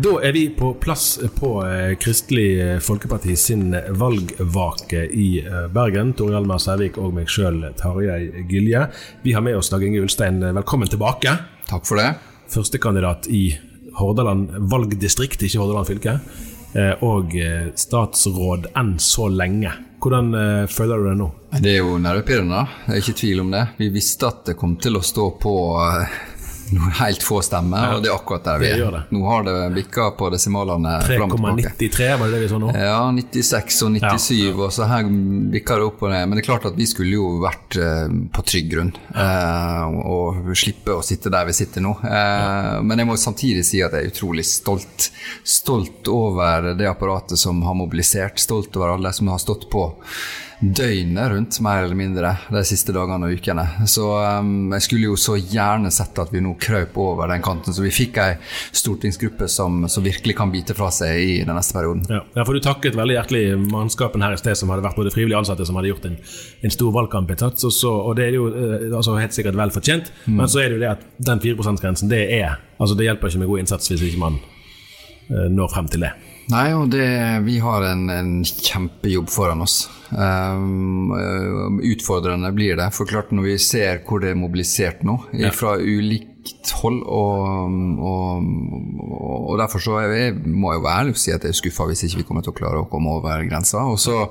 Da er vi på plass på eh, Kristelig Folkeparti sin valgvake i eh, Bergen. Tor Hjalmar Sævik og meg sjøl, Tarjei Gilje. Vi har med oss Dag Inge Ulstein. Velkommen tilbake. Takk for det. Førstekandidat i Hordaland valgdistrikt, ikke Hordaland fylke. Eh, og statsråd enn så lenge. Hvordan føler du det nå? Det er jo nervepirrende, det er ikke tvil om det. Vi visste at det kom til å stå på noen helt få stemmer, Ja, og det er akkurat der vi er. Nå har det bikka på desimalene fram og 3,93, var det det vi så nå? Ja, 96 og 97, og så her bikka det opp og ned. Men det er klart at vi skulle jo vært eh, på trygg grunn eh, og slippe å sitte der vi sitter nå. Eh, Men jeg må samtidig si at jeg er utrolig stolt. Stolt over det apparatet som har mobilisert, stolt over alle som har stått på døgnet rundt, mer eller mindre, de siste dagene og ukene. Så um, jeg skulle jo så gjerne sett at vi nå krøp over den kanten, så vi fikk ei stortingsgruppe som, som virkelig kan bite fra seg i den neste perioden. Ja. ja, for Du takket veldig hjertelig mannskapen her i sted, som hadde vært både frivillige ansatte som hadde gjort en, en stor valgkampinnsats. Og, så- og det er jo eh, altså helt sikkert vel fortjent, men så er det jo det at den 4 %-grensen, det er altså Det hjelper ikke med god innsats hvis ikke man uh, når frem til det. Nei, og det, vi har en, en kjempejobb foran oss. Um, utfordrende blir det. For klart når vi ser hvor det er mobilisert nå, Ja. fra ulikt hold, og, og, og derfor så er jeg, må jeg jo være ærlig og si at jeg er skuffa hvis ikke vi kommer til å klare å komme over grensa. Og så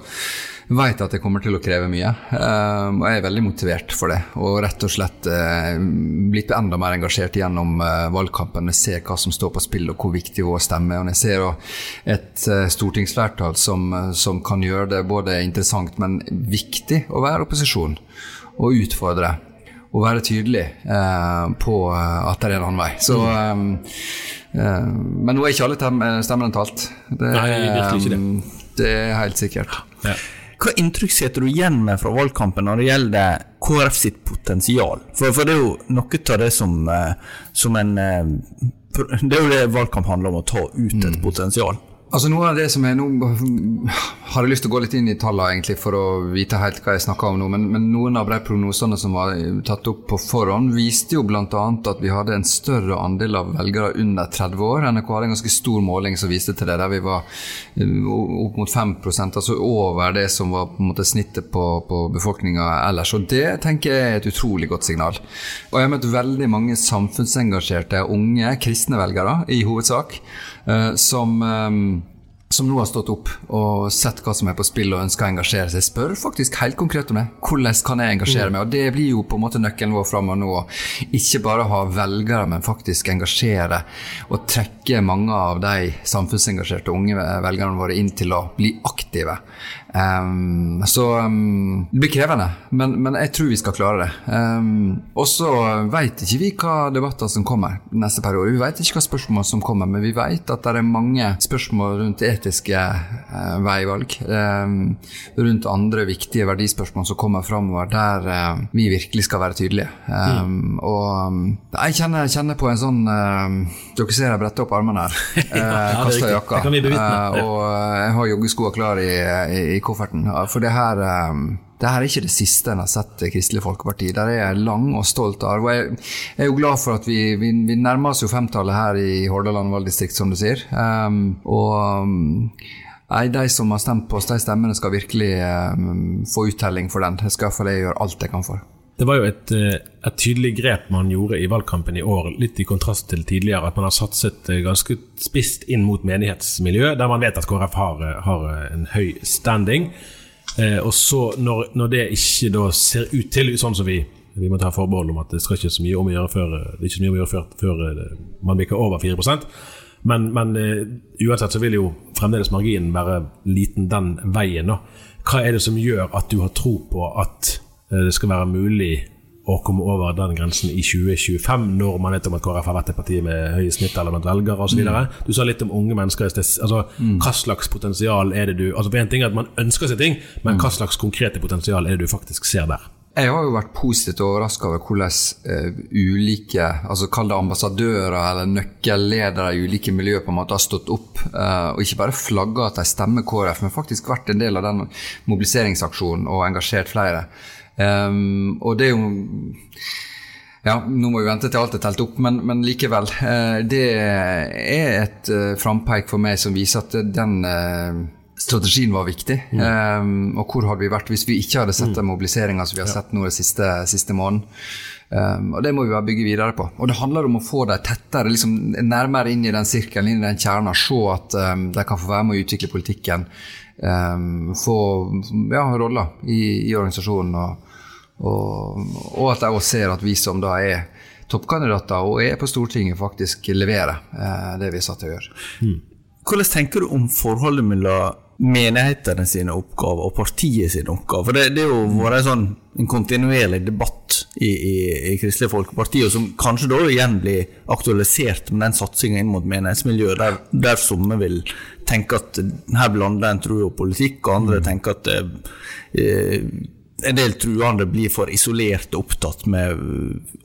vet at det kommer til å kreve mye, um, og jeg er veldig motivert for det. Og rett og slett uh, blitt enda mer engasjert gjennom uh, valgkampen. Jeg ser hva som står på spill, og hvor viktig vår stemme er. Og jeg ser et stortingsflertall som, som kan gjøre det både interessant, men viktig å være opposisjon og utfordre. Og være tydelig eh, på eh, at det er en annen vei. Så, eh, eh, men nå er ikke alle tem- stemmene talt. Det, Nei, virkelig ikke det. eh, det er helt sikkert. Ja. Hva inntrykk sitter du igjen med fra valgkampen når det gjelder KrF sitt potensial? For, for det er jo noe av det som, eh, som en eh, Det er jo det valgkamp handler om, å ta ut et potensial. Altså Noe av det som jeg nå har jeg lyst til å gå litt inn i tallene egentlig for å vite helt hva jeg snakker om nå, men, men noen av de prognosene som var tatt opp på forhånd, viste jo bl.a. at vi hadde en større andel av velgere under 30 år. NRK hadde en ganske stor måling som viste til det, der vi var eh, opp mot 5% altså over det som var på en måte snittet på, på befolkninga ellers. Og det tenker jeg er et utrolig godt signal. Og jeg har møtt veldig mange samfunnsengasjerte unge kristne velgere, i hovedsak, som eh, som nå har stått opp og sett hva som er på spill og ønsker å engasjere seg, spør faktisk helt konkret om det. Hvordan kan jeg engasjere meg? Og Det blir jo på en måte nøkkelen vår framover nå. Ikke bare ha velgere, men faktisk engasjere og trekke mange av de samfunnsengasjerte unge velgerne våre inn til å bli aktive. Um, så um, det blir krevende, men, men, jeg tror vi skal klare det. Um, og så vet ikke vi hva debatter som kommer neste periode. Vi vet ikke hva spørsmål som kommer, men vi vet at det er mange spørsmål rundt etiske uh, veivalg. rundt andre viktige verdispørsmål som kommer framover, der uh, vi virkelig skal være tydelige. Mm. Og jeg kjenner, kjenner, på en sånn Dere ser jeg bretter opp armene her. ja, kaster jakka. og jeg har joggeskoene klare i, i, i kofferten. For det her, ehm, det her er ikke det siste en har sett Kristelig Folkeparti. Der er jeg lang og stolt av. Og jeg, er jo glad for at vi, vi, vi nærmer oss jo femtallet her i Hordaland valgdistrikt, som du sier. Um, og um, Nei, De som har stemt på oss, de stemmene skal virkelig um, få uttelling for den. Det skal iallfall jeg gjøre alt jeg kan for. Det var jo et, eh, et, tydelig grep man gjorde i valgkampen i år, litt i kontrast til tidligere. At man har satset eh, ganske spist inn mot menighetsmiljø, der man vet at KrF har, eh, har en høy standing. Eh, og så, når, når, det ikke da ser ut til sånn som vi vi må ta forbehold om at det skal ikke så mye om å gjøre før, det er ikke så mye om å gjøre før, før man bikker over 4 Men, men uansett så vil jo fremdeles marginen være liten den veien. Da. Hva er det som gjør at du har tro på at det skal være mulig å komme over den grensen i 2025, når man vet om at KrF har vært et parti med høye snittalder blant velgere osv. Mm. Du sa litt om unge mennesker i sted. Altså, mm. Hva slags potensial er det du altså for en ting er at Man ønsker seg ting, men mm. hva slags konkrete potensial er det du faktisk ser der? Jeg har jo vært positivt overraska over hvordan uh, ulike altså kall det ambassadører eller nøkkelledere i ulike miljøer på en måte har stått opp, uh, og ikke bare flagga at de stemmer KrF, men faktisk vært en del av den mobiliseringsaksjonen og engasjert flere. Um, og det er jo ja, nå må vi vente til alt er telt opp, men, men likevel. Uh, det er et uh, frampeik for meg som viser at den uh, strategien var viktig. Mm. Um, og hvor hadde vi vært hvis vi ikke hadde sett mm. den mobiliseringa som vi har sett nå den siste, siste måneden. Um, og Det må vi bare bygge videre på. Og Det handler om å få dem tettere, liksom, nærmere inn i den sirkelen, inn i den kjerna. Se at um, de kan få være med å utvikle politikken. Få ja, roller i, i organisasjonen. og og, og at jeg også ser at vi som da er toppkandidater og er på Stortinget, faktisk leverer eh, det vi er satt til å gjøre. Mm. Hvordan tenker du om forholdet mellom menighetene sine oppgaver og partiet sine oppgaver? For det, det er jo vært sånn, en kontinuerlig debatt i, i, i, Kristelig Folkeparti, og som kanskje da igjen blir aktualisert med den satsinga inn mot menighetsmiljøet, der, der somme vil tenke at her blander en tro og politikk, og andre mm. tenker at eh, en del truende blir for isolert opptatt med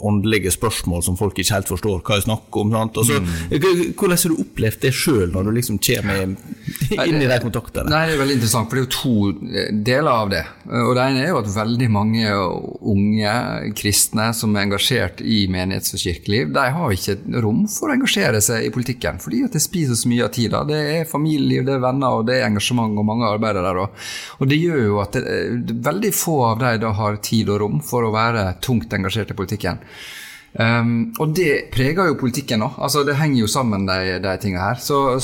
åndelige spørsmål som folk ikke helt forstår hva jeg snakker om. Så, mm. Hvordan har du opplevd det sjøl, når du liksom kommer inn i de kontaktene? Nei, Det er veldig interessant, for det er jo to eh, deler av det. Og Det ene er jo at veldig mange unge kristne som er engasjert i menighets- og kirkeliv, de har ikke rom for å engasjere seg i politikken, fordi at det spiser så mye av tida. Det er familieliv, det er venner, og det er engasjement, og mange arbeider der òg. Og det gjør jo at det, er veldig få av de da har tid og rom for å være tungt engasjert i politikken. Um, og det preger jo politikken òg. Altså, det henger jo sammen, de, de tingene her. Så,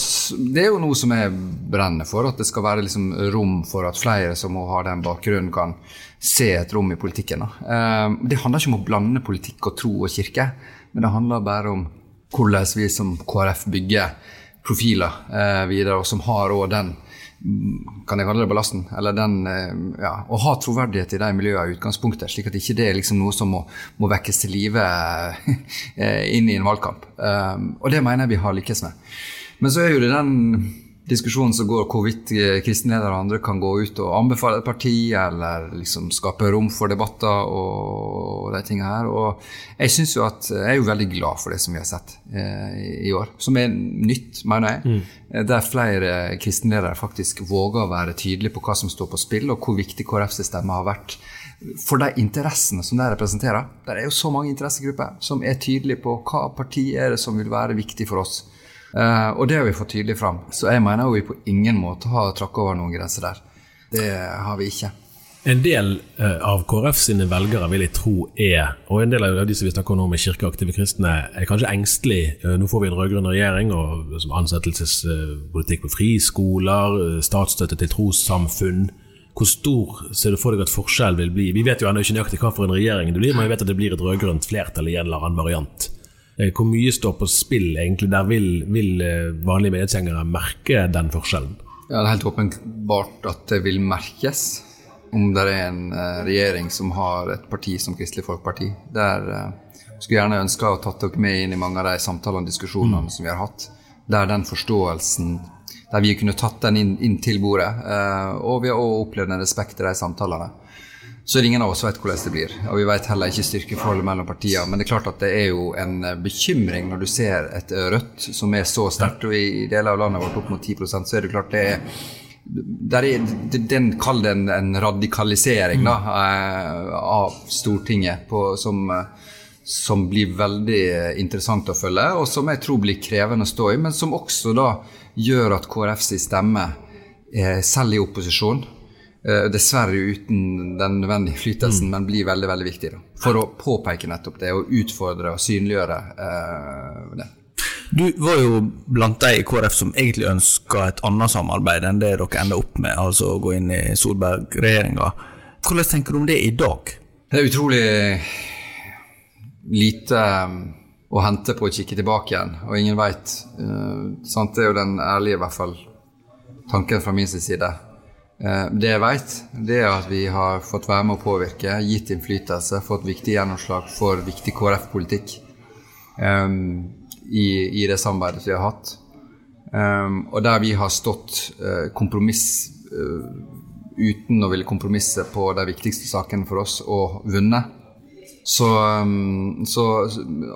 det er jo noe som jeg brenner for. At det skal være liksom rom for at flere som har den bakgrunnen, kan se et rom i politikken. Um, det handler ikke om å blande politikk og tro og kirke, men det handler bare om hvordan vi som KrF bygger profiler uh, videre, og som har òg den kan jeg kalle det ballasten, eller den, eh, ja, å ha troverdighet i de miljøene i utgangspunktet, slik at ikke det er liksom noe som må, må vekkes til live eh, inn i en valgkamp. Um, og det mener jeg vi har lykkes med. Men så er jo det den diskusjonen som går hvorvidt eh, kristenledere og andre kan gå ut og anbefale et parti, eller liksom skape rom for debatter og de tingene her. Og jeg synes jo at jeg er jo veldig glad for det som vi har sett eh, i år, som er nytt, mener jeg. Mm. Eh, der flere kristenledere faktisk våger å være tydelige på hva som står på spill, og hvor viktig KrFs stemme har vært for de interessene som de representerer. Det er jo så mange interessegrupper som er tydelige på hva parti er det som vil være viktig for oss. Uh, og det har vi fått tydelig fram. Så jeg mener jo vi på ingen måte har tråkket over noen grenser der. Det har vi ikke. En del uh, av KrF sine velgere vil jeg tro er, og en del av de som vi snakker om nå med kirkeaktive kristne, er kanskje engstelig. Uh, nå får vi en rød-grønn regjering og ansettelsespolitikk på friskoler, statsstøtte til trossamfunn. Hvor stor ser du for deg at forskjellen vil bli? Vi vet jo ennå ikke nøyaktig hva for en regjering det blir, men vi vet at det blir et rød-grønt flertall i en eller annen variant. Eh, hvor mye står på spill egentlig? Der vil, vil eh, vanlige medietsgjengere merke den forskjellen? Ja, Det er helt åpenbart at det vil merkes om det er en eh, regjering som har et parti som Kristelig Folkeparti. Der skulle gjerne ønske å tatt dere med inn i mange av de samtalene og diskusjonene mm. som vi har hatt. Der den forståelsen Der vi kunne tatt den inn, inn til bordet. Og vi har også opplevd en respekt i de samtalene. Så ingen av oss vet hvordan det blir. Og vi vet heller ikke styrkeforholdet mellom partiene. Men det er klart at det er jo en bekymring når du ser et Rødt som er så sterkt, og i deler av landet vårt opp mot 10% så er det klart det er der er, den Kall det en, en, radikalisering da, eh, av Stortinget på, som, som, blir veldig interessant å følge, og som jeg tror blir krevende å stå i, men som også da gjør at KrFs stemme, eh, selv i opposisjon, eh, dessverre uten den nødvendige flytelsen, mm. men blir veldig veldig viktig. Da, for å påpeke nettopp det, og utfordre og synliggjøre eh, det. Du var jo blant de i KrF som egentlig ønska et annet samarbeid enn det dere ender opp med, altså å gå inn i Solberg-regjeringa. Hvordan tenker du om det i dag? Det er utrolig lite um, å hente på å kikke tilbake igjen, og ingen veit. Uh, det er jo den ærlige, i hvert fall, tanken fra min side. Uh, det jeg veit, det er at vi har fått være med å påvirke, gitt innflytelse, fått viktig gjennomslag for viktig KrF-politikk. Um, i, i det samarbeidet vi har hatt. Um, og der vi har stått uh, kompromiss uh, uten å ville kompromisse på de viktigste sakene for oss, og vunnet. Så, um, så,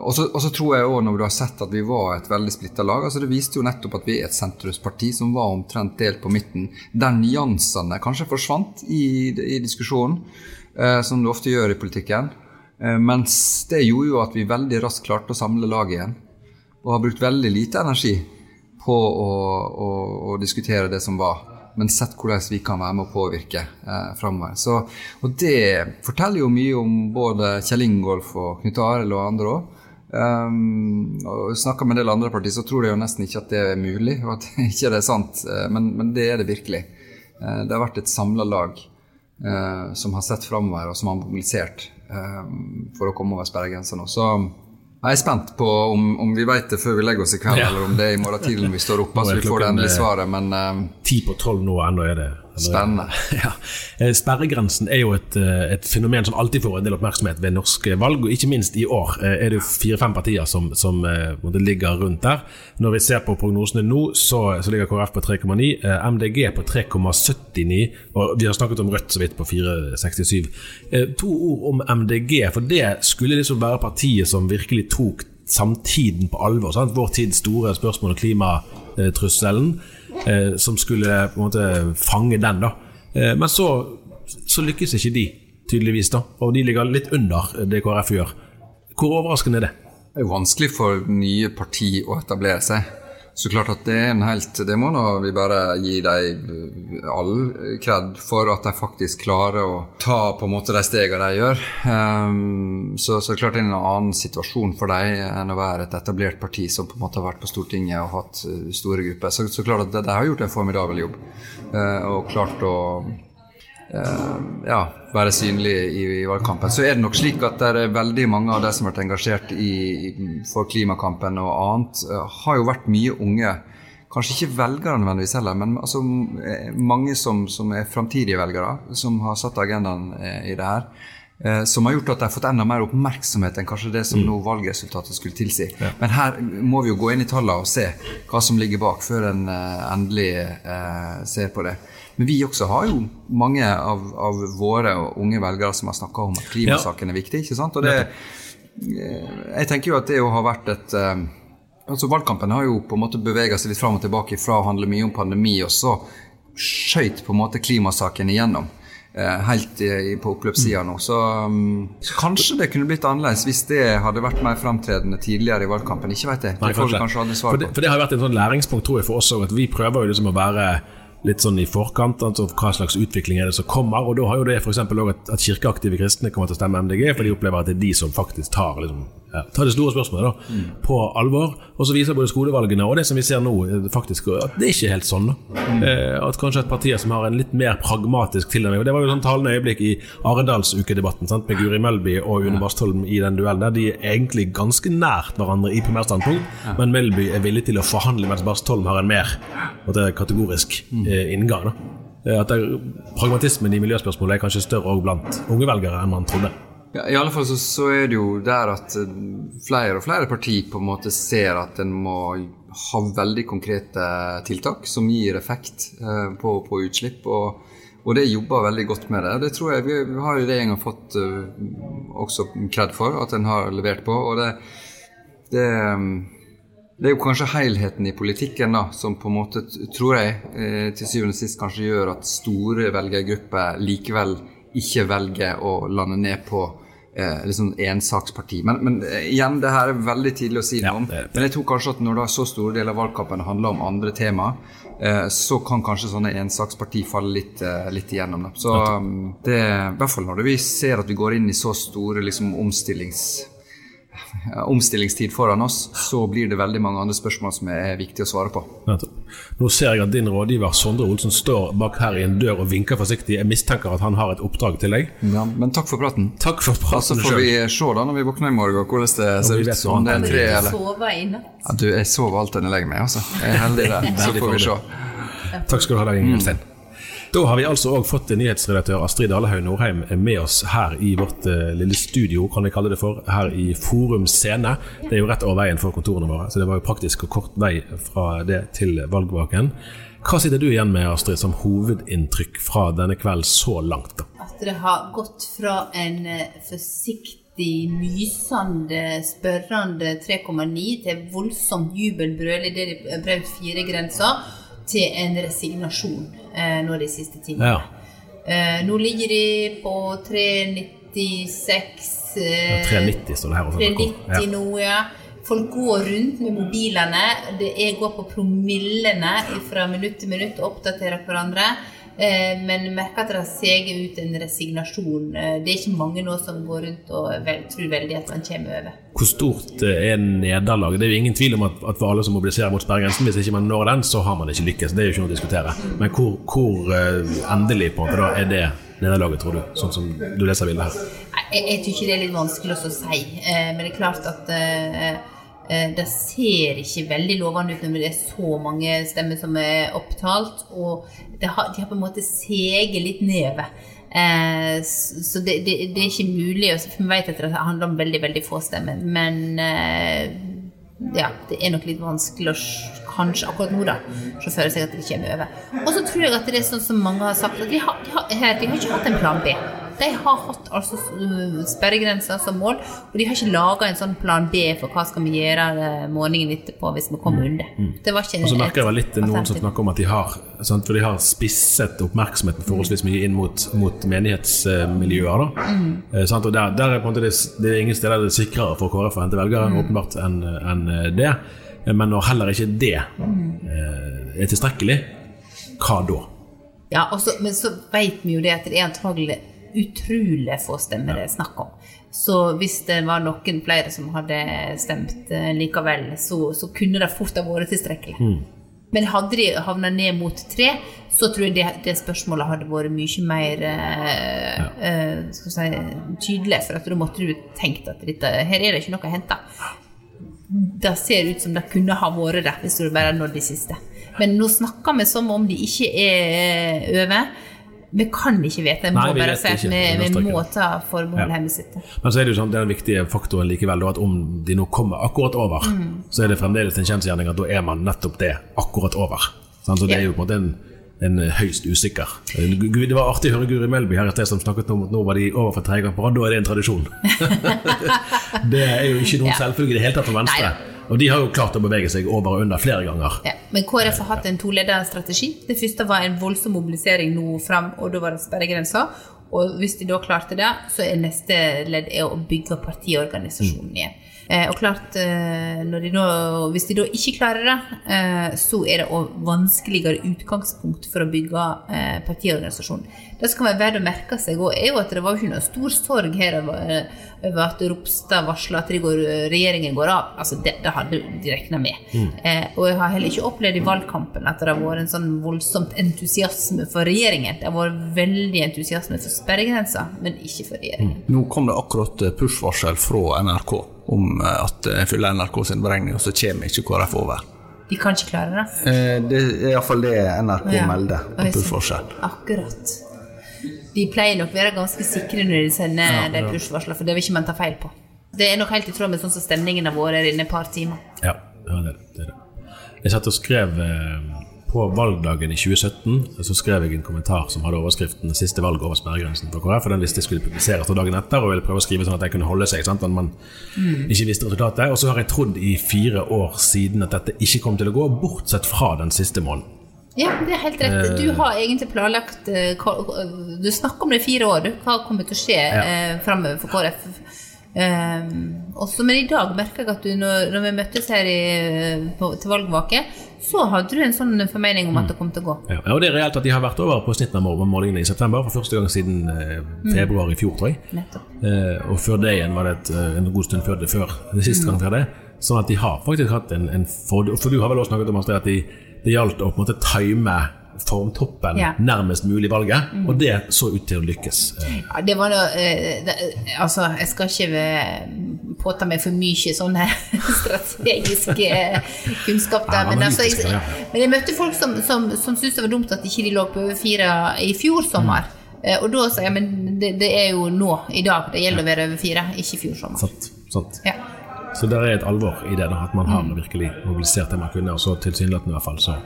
og, så, og så tror jeg òg, når du har sett at vi var et veldig splitta lag altså Det viste jo nettopp at vi er et sentrumsparti som var omtrent delt på midten. Der nyansene kanskje forsvant i, i diskusjonen, eh, som du ofte gjør i politikken. mens det gjorde jo at vi veldig raskt klarte å samle laget igjen og har brukt veldig lite energi på å, å, å diskutere det som var, men sett hvordan vi kan være med å påvirke eh, framover. Og det forteller jo mye om både Kjell Ingolf og Knut Arild og andre òg. Um, og Snakker med en del andre partier, så tror de jo nesten ikke at det er mulig, og at ikke det er sant. Eh, men, men det er det virkelig. Uh, det har vært et samla lag uh, som har sett framover, og som har mobilisert um, for å komme over sperregrensa. Så jeg er spent på om, om vi vet det før vi legger oss i kveld, ja. eller om det er i morgen tidlig når vi står oppe. så vi får det endelige svaret, men um, Ti på tolv nå, ennå er det Spennende. Ja. Eh, sperregrensen er jo et, eh, et, fenomen som alltid får en del oppmerksomhet ved norske valg, og ikke minst i år eh, er det fire-fem partier som, som ligger rundt der. Når vi ser på prognosene nå, så, så ligger KrF på 3,9, MDG på 3,79, og vi har snakket om Rødt så vidt på 4,67. To ord om MDG, for det skulle liksom være partiet som virkelig tok samtiden på alvor. Sant? Vår tids store spørsmål om klimatrusselen eh, som skulle på en måte fange den. da. Eh, men så, så, lykkes ikke de, tydeligvis, da. Og de ligger litt under det KrF gjør. Hvor overraskende er det? Det er jo vanskelig for nye parti å etablere seg. Så klart at det er en helt Det må nå vi bare gi dem all kred for at de faktisk klarer å ta på en måte de stegene de gjør. Um, så, så klart det er en annen situasjon for dem enn å være et etablert parti som på en måte har vært på Stortinget og hatt store grupper. Så, så klart at de, de har gjort en formidabel jobb uh, og klart å ja, være synlig i, i, valgkampen. Så er det nok slik at det er veldig mange av de som har vært engasjert i, for klimakampen og annet, uh, har jo vært mye unge. Kanskje ikke velgere nødvendigvis heller, men altså, eh, mange som, som er framtidige velgere, som har satt agendaen i det her. Som har gjort at de har fått enda mer oppmerksomhet enn kanskje det som mm. nå valgresultatet skulle tilsi. Ja. Men her må vi jo gå inn i tallene og se hva som ligger bak, før en endelig eh, ser på det. Men vi også har jo mange av, av våre unge velgere som har snakka om at klimasaken er viktig. ikke sant? Og det, eh, jeg tenker jo at det jo har vært et eh, altså Valgkampen har jo på en måte bevega seg litt fram og tilbake fra å handle mye om pandemi, og så skøyt på en måte klimasaken igjennom. Eh, helt på oppløpssida nå. Så, um, så, kanskje det kunne blitt annerledes hvis det hadde vært mer framtredende tidligere i valgkampen. Ikke vet jeg. Det får vi kanskje aldri svar på. For det, for det har vært en sånn læringspunkt tror jeg for oss òg, at vi prøver jo liksom å være litt sånn i forkant. altså Hva slags utvikling er det som kommer? og Da har jo det f.eks. òg at, at kirkeaktive kristne kommer til å stemme MDG, for de opplever at det er de som faktisk tar liksom, ta det store spørsmålet da, på alvor. Og så viser både skolevalgene og det som vi ser nå, faktisk at det er ikke helt sånn. da. Eh, at kanskje et parti som har en litt mer pragmatisk tilnærming og Det var jo sånn talende øyeblikk i Arendalsukedebatten sant, med Guri Melby og Une Bastholm i den duellen, der de er egentlig ganske nært hverandre i primærstandpunkt, men Melby er villig til å forhandle, mens Bastholm har en mer er kategorisk eh, inngang. da. Eh, At pragmatismen i miljøspørsmålet er kanskje større også blant unge velgere enn man trodde. Ja, I alle fall så, så er det jo der at eh, flere og flere partier på en måte ser at en må ha veldig konkrete tiltak som gir effekt eh, på, på utslipp. Og, og det jobber veldig godt med det. Det tror jeg vi, vi har regjeringa fått uh, også kred for at en har levert på. og det, det det er jo kanskje helheten i politikken da, som på en måte, tror jeg, til syvende og sist kanskje gjør at store velgergrupper likevel ikke velger å lande ned på eh, liksom ensaksparti. Men, men eh, igjen, det her er veldig tidlig å si noe om. Men jeg tror kanskje at når da så store deler av valgkampen handler om andre tema, eh, så kan kanskje sånne ensaksparti falle litt, eh, litt igjennom. Da. Så um, det, i hvert fall når vi ser at vi går inn i så store liksom, omstillings omstillingstid foran oss, så blir det veldig mange andre spørsmål som er viktige å svare på. Nå ser jeg at din rådgiver Sondre Olsen står bak her i en dør og vinker forsiktig. Jeg mistenker at han har et oppdrag til deg. Ja, men takk for praten. Takk for Og så praten får vi se da når vi våkner i morgen hvordan det ser ut. Om det er tre eller ja, Du, jeg sover alltid når jeg legger meg, altså. Jeg er heldig der. Så får vi se. Takk skal du ha, Dag Inge Ulstein. Da har vi altså òg fått nyhetsredaktør Astrid Dalehaug Norheim med oss her i vårt eh, lille studio, kan vi kalle det for, her i Forum Scene. Det er jo rett over veien for kontorene våre, så det var jo praktisk og kort vei fra det til valgvaken. Hva sitter du igjen med, Astrid, som hovedinntrykk fra denne kvelden så langt? da? At det har gått fra en eh, forsiktig, mysende, spørrende 3,9 til voldsomt jubelbrøl i det de brøt fire-grensa, til en resignasjon eh, nå de siste timene. Ja. Eh, nå ligger de på 396 eh, 390 står det her. 390 Ja. nå, ja. Folk går rundt med mobilene. Det er går på promillene fra minutt til minutt og oppdaterer hverandre. Eh, men merker at det seger ut en resignasjon. Eh, det er ikke mange nå som går rundt og vel, tror veldig at man kommer over. Hvor stort eh, er nederlaget? Det er jo ingen tvil om at, at for alle som mobiliserer mot sperregrensen, hvis ikke man når den, så har man ikke lykkes. Det er jo ikke noe å diskutere. Men hvor, hvor endelig på en måte da er det nederlaget, tror du? Sånn som du leser bildet her. Jeg, Jeg, jeg ikke det er litt vanskelig å si. Men det er klart at det ser ikke veldig lovende ut når det er så mange stemmer som er opptalt. Og har, de har på en måte seget litt nedover. Eh, så det, det, det er ikke mulig å for Vi vet at det handler om veldig veldig få stemmer. Men eh, ja, det er nok litt vanskelig å kanskje akkurat nå da se for seg at det kommer over. Og så tror jeg at det er sånn som mange har sagt, at de har, de har, de har ikke hatt en plan B. De har hatt altså sperregrenser som mål, og de har ikke laga en sånn plan B for hva skal vi gjøre eh, morgenen etterpå hvis vi kommer under. Det var ikke Og så merker jeg vel litt noen som snakker om at de har, sant, for de har spisset oppmerksomheten forholdsvis mye inn mot, mot menighetsmiljøer. Da. Eh, sant, og der, der er på en måte det, det er ingen steder det er sikrere for KrF å hente velgere åpenbart enn en det. Eh, Men når heller ikke det eh, er tilstrekkelig, hva da? Ja, også, men så vet vi jo det at det er antagelig utrolig få stemmer det er snakk om. Så hvis det var noen flere som hadde stemt eh, likevel, så, så kunne det fort ha vært tilstrekkelig. Men hadde de havna ned mot tre, så tror jeg det, det spørsmålet hadde vært mye mer eh, eh, skal si, tydelig. For at da måtte du tenkt at dette, her er det ikke noe å hente. Det ser ut som det kunne ha vært det, hvis du bare hadde nådd de siste. Men nå snakker vi som om de ikke er eh, over. Vi kan ikke vite. Jeg må Nei, vi bare si at vi, vi må ta forbehold Ja. sitt. Men så er det jo sånn, den viktige faktoren likevel, at om de nå kommer akkurat over, så er det fremdeles en kjensgjerning at da er man nettopp det, akkurat over. Så det er jo på en måte en, en høyst usikker. Det var artig å høre Guri Melby her i sted som snakket om at nå var de over for tredje gang på rad. Da er det en tradisjon. det er jo ikke noen Ja. selvfølge i det hele tatt for Venstre. Neida. Og de har jo klart å bevege seg over og under flere ganger. Ja, men KrF har hatt en tolederstrategi. Det første var en voldsom mobilisering nå fram, og da var det sperregrensa. Og hvis de da klarte det, så er neste ledd er å bygge partiorganisasjonen igjen. Eh, og klart, eh, de da, hvis de da ikke klarer det, eh, så er det vanskeligere utgangspunkt for å bygge eh, partiorganisasjon. Det som kan være verdt å merke seg, òg, er jo at det var ikke noe stor sorg her over, at Ropstad varsla at går, regjeringen går av. Altså, det, det hadde de regna med. Eh, og jeg har heller ikke opplevd i valgkampen at det har vært en sånn voldsomt entusiasme for regjeringen. Det har vært veldig entusiasme for sperregrensa, men ikke for regjeringen. Nå kom det akkurat push-varsel fra NRK om eh, at en fyller NRK sin beregning, og så kommer ikke KrF over. De kan ikke klare det. Eh, Det er iallfall det NRK Ja. melder. Akkurat. De pleier nok være ganske sikre når de sender de push-varslene, for det vil ikke man ta feil på. Det er nok helt i tråd med sånn som stemningen har vært inne et par timer. Ja, ja det, er det. Jeg satt og skrev eh, på valgdagen i 2017 så skrev jeg en kommentar som hadde overskriften 'Siste valg over sperregrensen' for KrF. Og den visste jeg skulle publiseres dagen etter, og ville prøve å skrive sånn at den kunne holde seg. Sant? Men man ikke visste resultatet. Og så har jeg trodd i fire år siden at dette ikke kom til å gå, bortsett fra den siste måneden. Ja, det er helt rett. Du har egentlig planlagt eh, Du snakker om det i fire år. Hva kommer til å skje eh, framover for KrF? Um, også, men i dag merker jeg at du, når, når vi møttes her i, på, til valgvake, så hadde du en sånn formening om at det kom til å gå. Ja, og det er reelt at de har vært over på snittet av målingene i september, for første gang siden eh, februar i fjor, tror jeg. Eh, og før det igjen var det et, eh, en god stund før det før. Det siste gang før det. Sånn at de har faktisk hatt en, en fordel. For du har vel også snakket om at de, det gjaldt å på en måte time formtoppen Ja. nærmest mulig valget, og det så ut til å lykkes. Eh, Ja, det var noe eh, det, Altså, jeg skal ikke eh, påta meg for mye sånne strategiske kunnskap der, Ja, men, altså, jeg, men jeg møtte folk som, som, som syntes det var dumt at ikke de lå på over fire i fjor sommer. Mm. Og da sa jeg men det, det er jo nå, i dag, det gjelder å være over fire, ikke i fjor sommer. sant, sant. Ja. Så det er et alvor i det, da, at man har virkelig mobilisert det man kunne, og så tilsynelatende i hvert fall så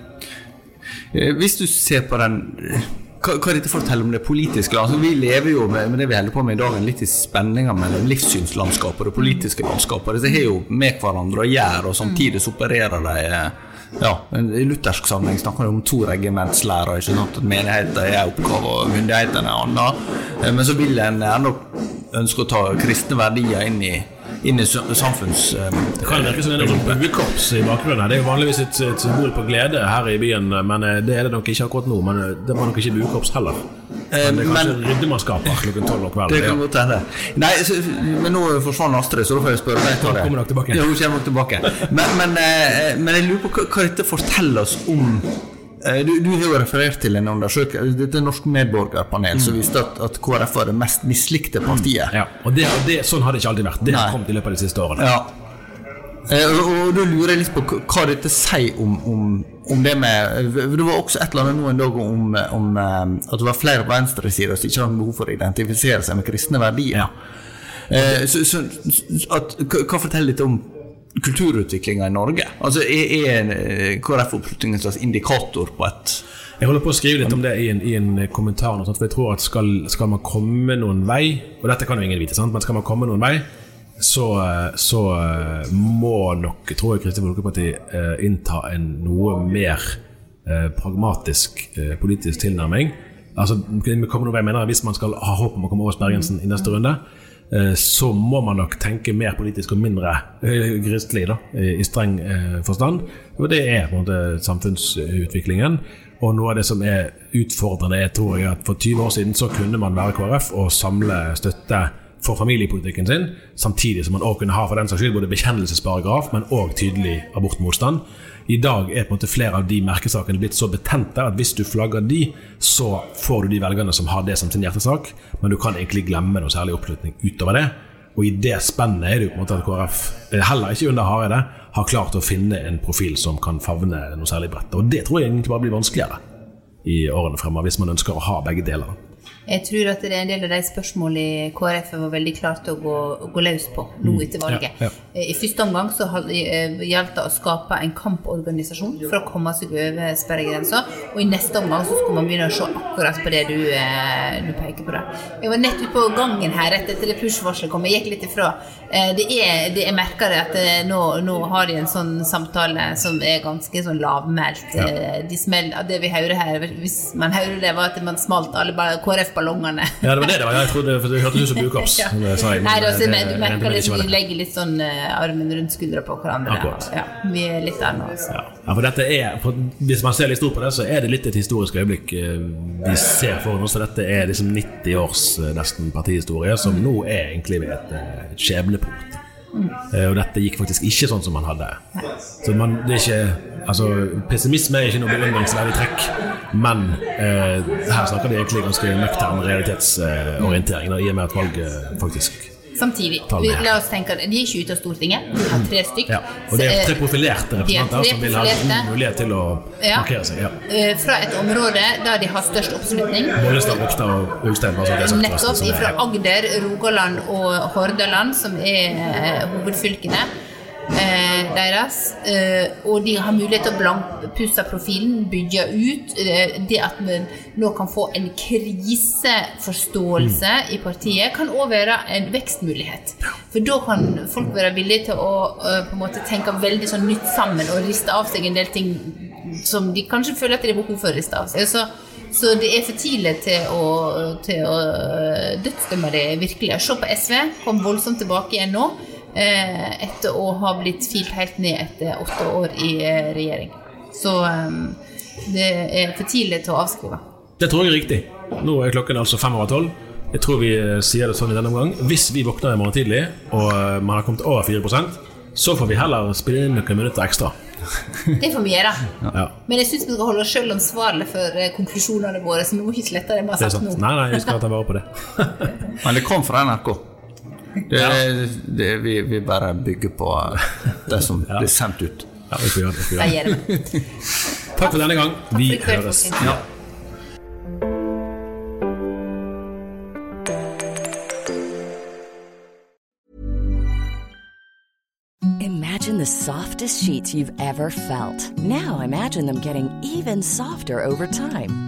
Eh, Hvis du ser på den eh, hva, hva dette forteller om det politiske altså Vi lever jo med, med det vi holder på med i dag, en litt i spenninga mellom livssynslandskapet og det politiske landskapet. Disse har jo med hverandre å gjøre, og samtidig så opererer de eh, ja, I luthersk sammenheng snakker vi om to regimentslærer. ikke sant? At Menigheten er en oppgave, og myndighetene er en annen. Men så vil en gjerne ønske å ta kristne verdier inn i, inn i samfunns... eh, Det kan virke som en buekorps i bakgrunnen. Det er jo vanligvis et, et symbol på glede her i byen, men eh, det er det nok ikke akkurat nå. Men eh, det var nok ikke buekorps heller. Men det er kanskje men- ryddemannskaper klokken tolv om Det kan godt hende. Nei, så, men nå forsvant Astrid, så da får jeg spørre deg. Tarjei. Kommer nok tilbake. Ja, hun kommer nok tilbake. Men, men, men jeg lurer på hva, dette forteller oss om du, du har jo referert til en undersøkelse Dette er Norsk medborgerpanel som viste at, at KrF var det mest mislikte partiet. Ja, og det, det, Sånn har det ikke alltid vært. Det har kommet i løpet av de siste årene. Ja. Eh, og, og da lurer jeg litt på hva- dette sier om, om, om det med Det var også et eller annet nå en dag om, om eh, at det var flere på venstresida som ikke hadde behov for å identifisere seg med kristne verdier. Eh, så, så, at, hva, hva forteller dette om kulturutviklinga i Norge? Altså Er, er eh, KrF-oppslutning en slags indikator på et Jeg holder på å skrive litt om det i en, i en kommentar. og sånt, for jeg tror at skal, skal man komme noen vei Og dette kan jo ingen vite, sant? men skal man komme noen vei, så, eh, så eh, må nok, tror jeg, Kristelig Folkeparti eh, innta en noe mer eh, pragmatisk eh, politisk tilnærming. Altså, komme noen vei mener jeg, Hvis man skal ha håp om å komme over sperregrensen i neste runde, eh, så må man nok tenke mer politisk og mindre eh, kristelig, da, i i streng eh, forstand. Og det er på en måte samfunnsutviklingen. Og noe av det som er utfordrende, er tror jeg at for 20 år siden så kunne man være KrF og samle støtte for familiepolitikken sin, samtidig som man også kunne ha for den saks skyld både bekjennelsesparagraf, men òg tydelig abortmotstand. I dag er på en måte flere av de merkesakene blitt så betente at hvis du flagger de, så får du de velgerne som har det som sin hjertesak, men du kan egentlig glemme noe særlig oppslutning utover det. Og i det spennet er det jo på en måte at KrF, eh, heller ikke under Hareide, har klart å finne en profil som kan favne noe særlig bredt. Og det tror jeg egentlig bare blir vanskeligere i årene fremover, hvis man ønsker å ha begge deler. Jeg tror at det er en del av de spørsmålene KrF var veldig klare til å gå, gå løs på nå etter valget. Ja, I første omgang så eh, gjaldt det å skape en kamporganisasjon for å komme seg over sperregrensa, og i neste omgang så skulle man begynne å se akkurat på det du, eh, du peker på. Det. Jeg var nettopp på gangen her rett etter det push-varselet kom, jeg gikk litt ifra. Eh, Det er, det, jeg merker at eh, nå, nå har de en sånn samtale som er ganske sånn lavmælt. Ja. De smell, det vi hører her, hvis man hører det, var at man smalt alle bare, KrF ballongene. Ja, det var det det var. Jeg trodde, for Det hørtes ut som. Ja. men Nei, da, det- du merker det vi legger litt sånn uh, armen rundt skuldra på hverandre. Ja, vi er litt der nå. Ja, ja, for dette er, for Hvis man ser litt stort på det, så er det litt et historisk øyeblikk eh, vi ser foran oss. Dette er liksom 90 års eh, nesten partihistorie, som nå er egentlig ved et skjebnepunkt. Eh, Og dette gikk faktisk ikke sånn som man hadde. Så man, det er ikke Altså, pessimisme er ikke noe beundringsverdig trekk, men eh, her snakker de egentlig ganske nøktern realitetsorientering, eh, i og med at valget faktisk Samtidig, vi, la oss tenke at de er ikke ute av Stortinget. Vi har tre stykk. Ja, og det er tre profilerte De er representanter som vil ha god mulighet til å Ja. markere seg. Ja. eh, fra et område der de har størst oppslutning. Bollestad, Ropstad og Ulstein. er Nettopp fra Agder, Rogaland og Hordaland, som er eh, hovedfylkene eh, deres. Eh, og de har mulighet til å blankpusse profilen, bygge ut. Eh, det at vi nå kan få en kriseforståelse i partiet, kan òg være en vekstmulighet. For da kan folk være villige til å eh, på en måte tenke veldig sånn nytt sammen og riste av seg en del ting som de kanskje føler at de har behov for å riste av seg. Så så det er for tidlig til å, til å øh, dødsdømme det virkelig. Se på SV, kom voldsomt tilbake igjen nå, eh, etter å ha blitt filt helt ned etter åtte år i eh, regjering. Så eh, det er for tidlig til å avskrive. Det tror jeg er riktig. Nå er klokken altså fem over tolv. Jeg tror vi eh, sier det sånn i denne omgang. Hvis vi våkner i morgen tidlig, og eh, man har kommet over 4% så får vi heller spille inn noen minutter ekstra. Det får vi gjøre. Ja, Men jeg syns vi skal holde oss sjøl ansvarlig for eh, konklusjonene våre, så vi må ikke slette det vi har sagt nå. Nei, nei, vi skal ta vare på det. Men det kom fra NRK. Det, det, vi, vi bare bygger på det som blir sendt ut. Ja, vi får gjøre det. Vi får gjøre det. Takk for denne gang. Vi høres. Ja. Imagine the softest sheets you've ever felt. Now imagine them getting even softer over time.